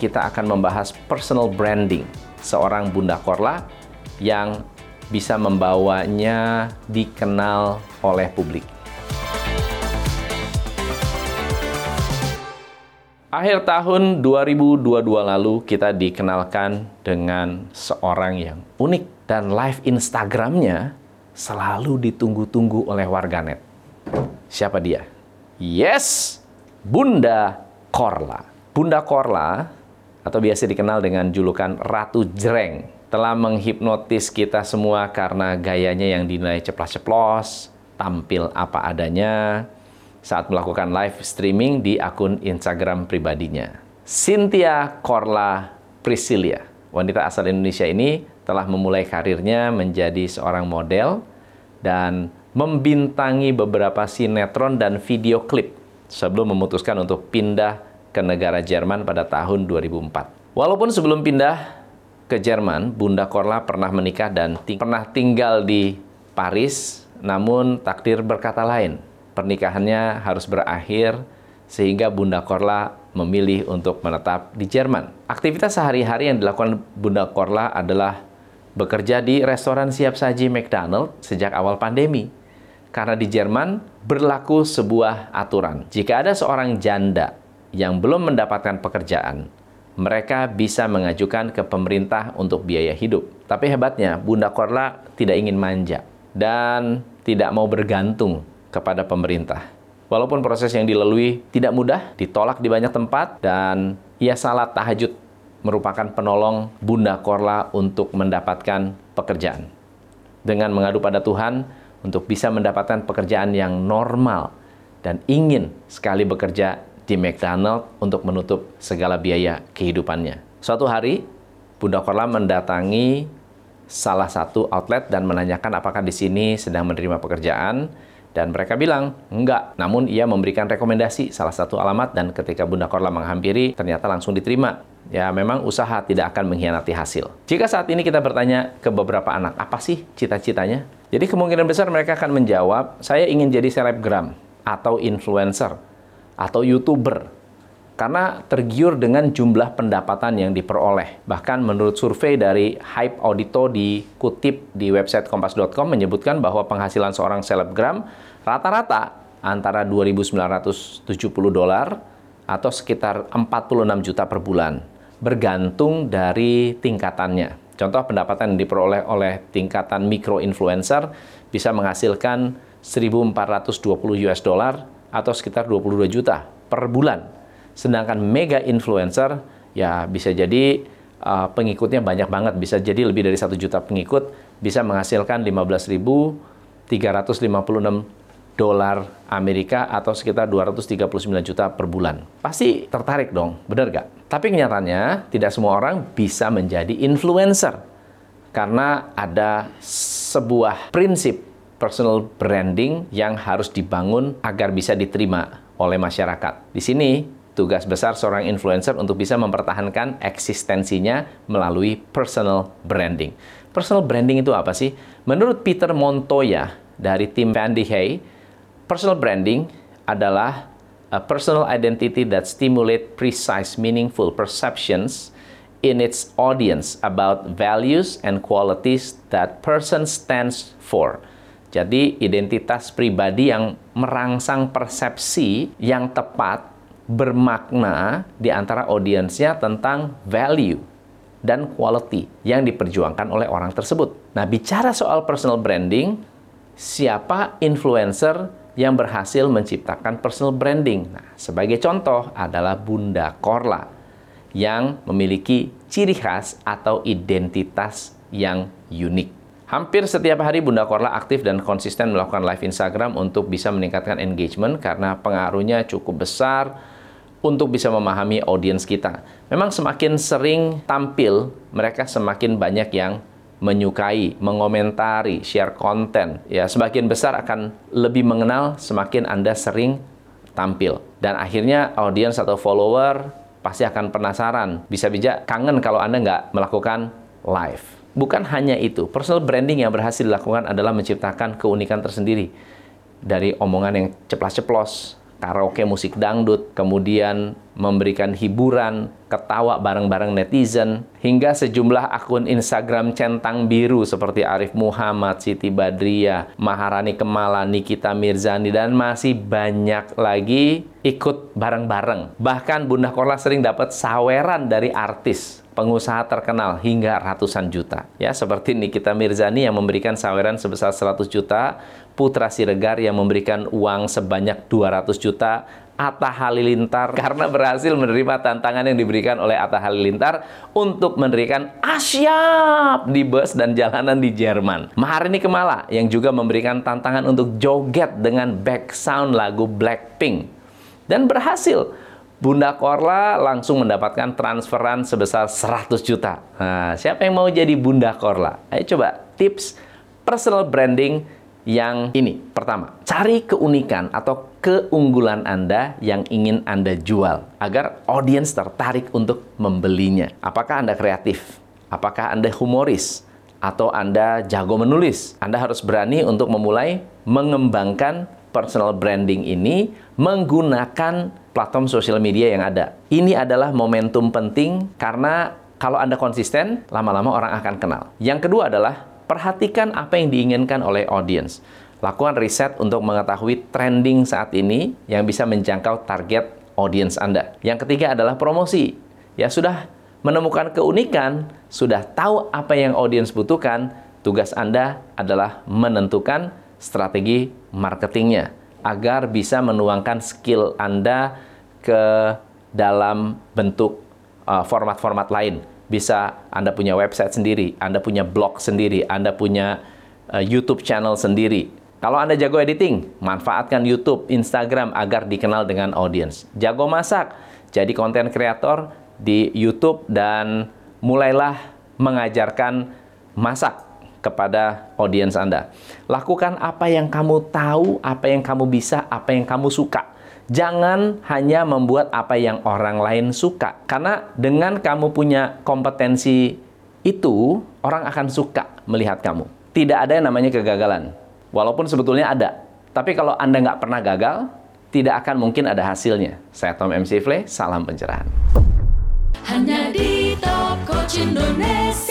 kita akan membahas personal branding seorang Bunda Korla yang bisa membawanya dikenal oleh publik. Akhir tahun 2022 lalu kita dikenalkan dengan seorang yang unik dan live Instagramnya selalu ditunggu-tunggu oleh warganet. Siapa dia? Yes, Bunda Korla. Bunda Korla atau biasa dikenal dengan julukan Ratu Jreng telah menghipnotis kita semua karena gayanya yang dinilai ceplas-ceplos, tampil apa adanya, saat melakukan live streaming di akun Instagram pribadinya. Cynthia Korla Priscilia, wanita asal Indonesia ini telah memulai karirnya menjadi seorang model dan membintangi beberapa sinetron dan video klip sebelum memutuskan untuk pindah ke negara Jerman pada tahun 2004. Walaupun sebelum pindah ke Jerman, Bunda Korla pernah menikah dan ting pernah tinggal di Paris, namun takdir berkata lain pernikahannya harus berakhir sehingga Bunda Korla memilih untuk menetap di Jerman. Aktivitas sehari-hari yang dilakukan Bunda Korla adalah bekerja di restoran siap saji McDonald sejak awal pandemi. Karena di Jerman berlaku sebuah aturan. Jika ada seorang janda yang belum mendapatkan pekerjaan, mereka bisa mengajukan ke pemerintah untuk biaya hidup. Tapi hebatnya, Bunda Korla tidak ingin manja dan tidak mau bergantung kepada pemerintah. Walaupun proses yang dilalui tidak mudah, ditolak di banyak tempat, dan ia salat tahajud merupakan penolong Bunda Korla untuk mendapatkan pekerjaan. Dengan mengadu pada Tuhan untuk bisa mendapatkan pekerjaan yang normal dan ingin sekali bekerja di McDonald untuk menutup segala biaya kehidupannya. Suatu hari, Bunda Korla mendatangi salah satu outlet dan menanyakan apakah di sini sedang menerima pekerjaan dan mereka bilang, enggak. Namun ia memberikan rekomendasi salah satu alamat dan ketika Bunda Korla menghampiri, ternyata langsung diterima. Ya memang usaha tidak akan mengkhianati hasil. Jika saat ini kita bertanya ke beberapa anak, apa sih cita-citanya? Jadi kemungkinan besar mereka akan menjawab, saya ingin jadi selebgram atau influencer atau youtuber karena tergiur dengan jumlah pendapatan yang diperoleh. Bahkan menurut survei dari Hype Audito dikutip di website kompas.com menyebutkan bahwa penghasilan seorang selebgram rata-rata antara 2.970 dolar atau sekitar 46 juta per bulan, bergantung dari tingkatannya. Contoh pendapatan yang diperoleh oleh tingkatan mikro influencer bisa menghasilkan 1.420 US dollar atau sekitar 22 juta per bulan Sedangkan mega influencer ya bisa jadi uh, pengikutnya banyak banget, bisa jadi lebih dari satu juta pengikut, bisa menghasilkan 15.356 dolar Amerika atau sekitar 239 juta per bulan. Pasti tertarik dong, benar gak? Tapi kenyataannya tidak semua orang bisa menjadi influencer karena ada sebuah prinsip personal branding yang harus dibangun agar bisa diterima oleh masyarakat. Di sini tugas besar seorang influencer untuk bisa mempertahankan eksistensinya melalui personal branding. Personal branding itu apa sih? Menurut Peter Montoya dari tim Vandy Hay, personal branding adalah a personal identity that stimulate precise, meaningful perceptions in its audience about values and qualities that person stands for. Jadi identitas pribadi yang merangsang persepsi yang tepat bermakna di antara audiensnya tentang value dan quality yang diperjuangkan oleh orang tersebut. Nah, bicara soal personal branding, siapa influencer yang berhasil menciptakan personal branding? Nah, sebagai contoh adalah Bunda Korla yang memiliki ciri khas atau identitas yang unik. Hampir setiap hari Bunda Korla aktif dan konsisten melakukan live Instagram untuk bisa meningkatkan engagement karena pengaruhnya cukup besar untuk bisa memahami audiens kita. Memang semakin sering tampil, mereka semakin banyak yang menyukai, mengomentari, share konten. Ya, semakin besar akan lebih mengenal semakin Anda sering tampil. Dan akhirnya audiens atau follower pasti akan penasaran. Bisa-bisa kangen kalau Anda nggak melakukan live. Bukan hanya itu, personal branding yang berhasil dilakukan adalah menciptakan keunikan tersendiri dari omongan yang ceplas-ceplos, karaoke musik dangdut, kemudian memberikan hiburan, ketawa bareng-bareng netizen, hingga sejumlah akun Instagram centang biru seperti Arif Muhammad, Siti Badriah, Maharani Kemala, Nikita Mirzani, dan masih banyak lagi ikut bareng-bareng. Bahkan Bunda Korla sering dapat saweran dari artis pengusaha terkenal hingga ratusan juta. Ya, seperti Nikita Mirzani yang memberikan saweran sebesar 100 juta, Putra Siregar yang memberikan uang sebanyak 200 juta, Atta Halilintar karena berhasil menerima tantangan yang diberikan oleh Atta Halilintar untuk mendirikan Asyap di bus dan jalanan di Jerman. Maharini Kemala yang juga memberikan tantangan untuk joget dengan back sound lagu Blackpink dan berhasil Bunda Korla langsung mendapatkan transferan sebesar 100 juta. Nah, siapa yang mau jadi Bunda Korla? Ayo coba tips personal branding yang ini. Pertama, cari keunikan atau keunggulan Anda yang ingin Anda jual agar audiens tertarik untuk membelinya. Apakah Anda kreatif? Apakah Anda humoris? Atau Anda jago menulis? Anda harus berani untuk memulai mengembangkan personal branding ini menggunakan platform sosial media yang ada. Ini adalah momentum penting karena kalau Anda konsisten, lama-lama orang akan kenal. Yang kedua adalah perhatikan apa yang diinginkan oleh audience. Lakukan riset untuk mengetahui trending saat ini yang bisa menjangkau target audience Anda. Yang ketiga adalah promosi. Ya sudah menemukan keunikan, sudah tahu apa yang audience butuhkan, tugas Anda adalah menentukan strategi marketingnya agar bisa menuangkan skill Anda ke dalam bentuk uh, format-format uh, lain bisa Anda punya website sendiri, Anda punya blog sendiri, Anda punya uh, YouTube channel sendiri. Kalau Anda jago editing, manfaatkan YouTube, Instagram agar dikenal dengan audience. Jago masak, jadi konten kreator di YouTube dan mulailah mengajarkan masak kepada audiens Anda. Lakukan apa yang kamu tahu, apa yang kamu bisa, apa yang kamu suka Jangan hanya membuat apa yang orang lain suka. Karena dengan kamu punya kompetensi itu, orang akan suka melihat kamu. Tidak ada yang namanya kegagalan. Walaupun sebetulnya ada. Tapi kalau Anda nggak pernah gagal, tidak akan mungkin ada hasilnya. Saya Tom MC Fle, salam pencerahan. Hanya di Top Coach Indonesia.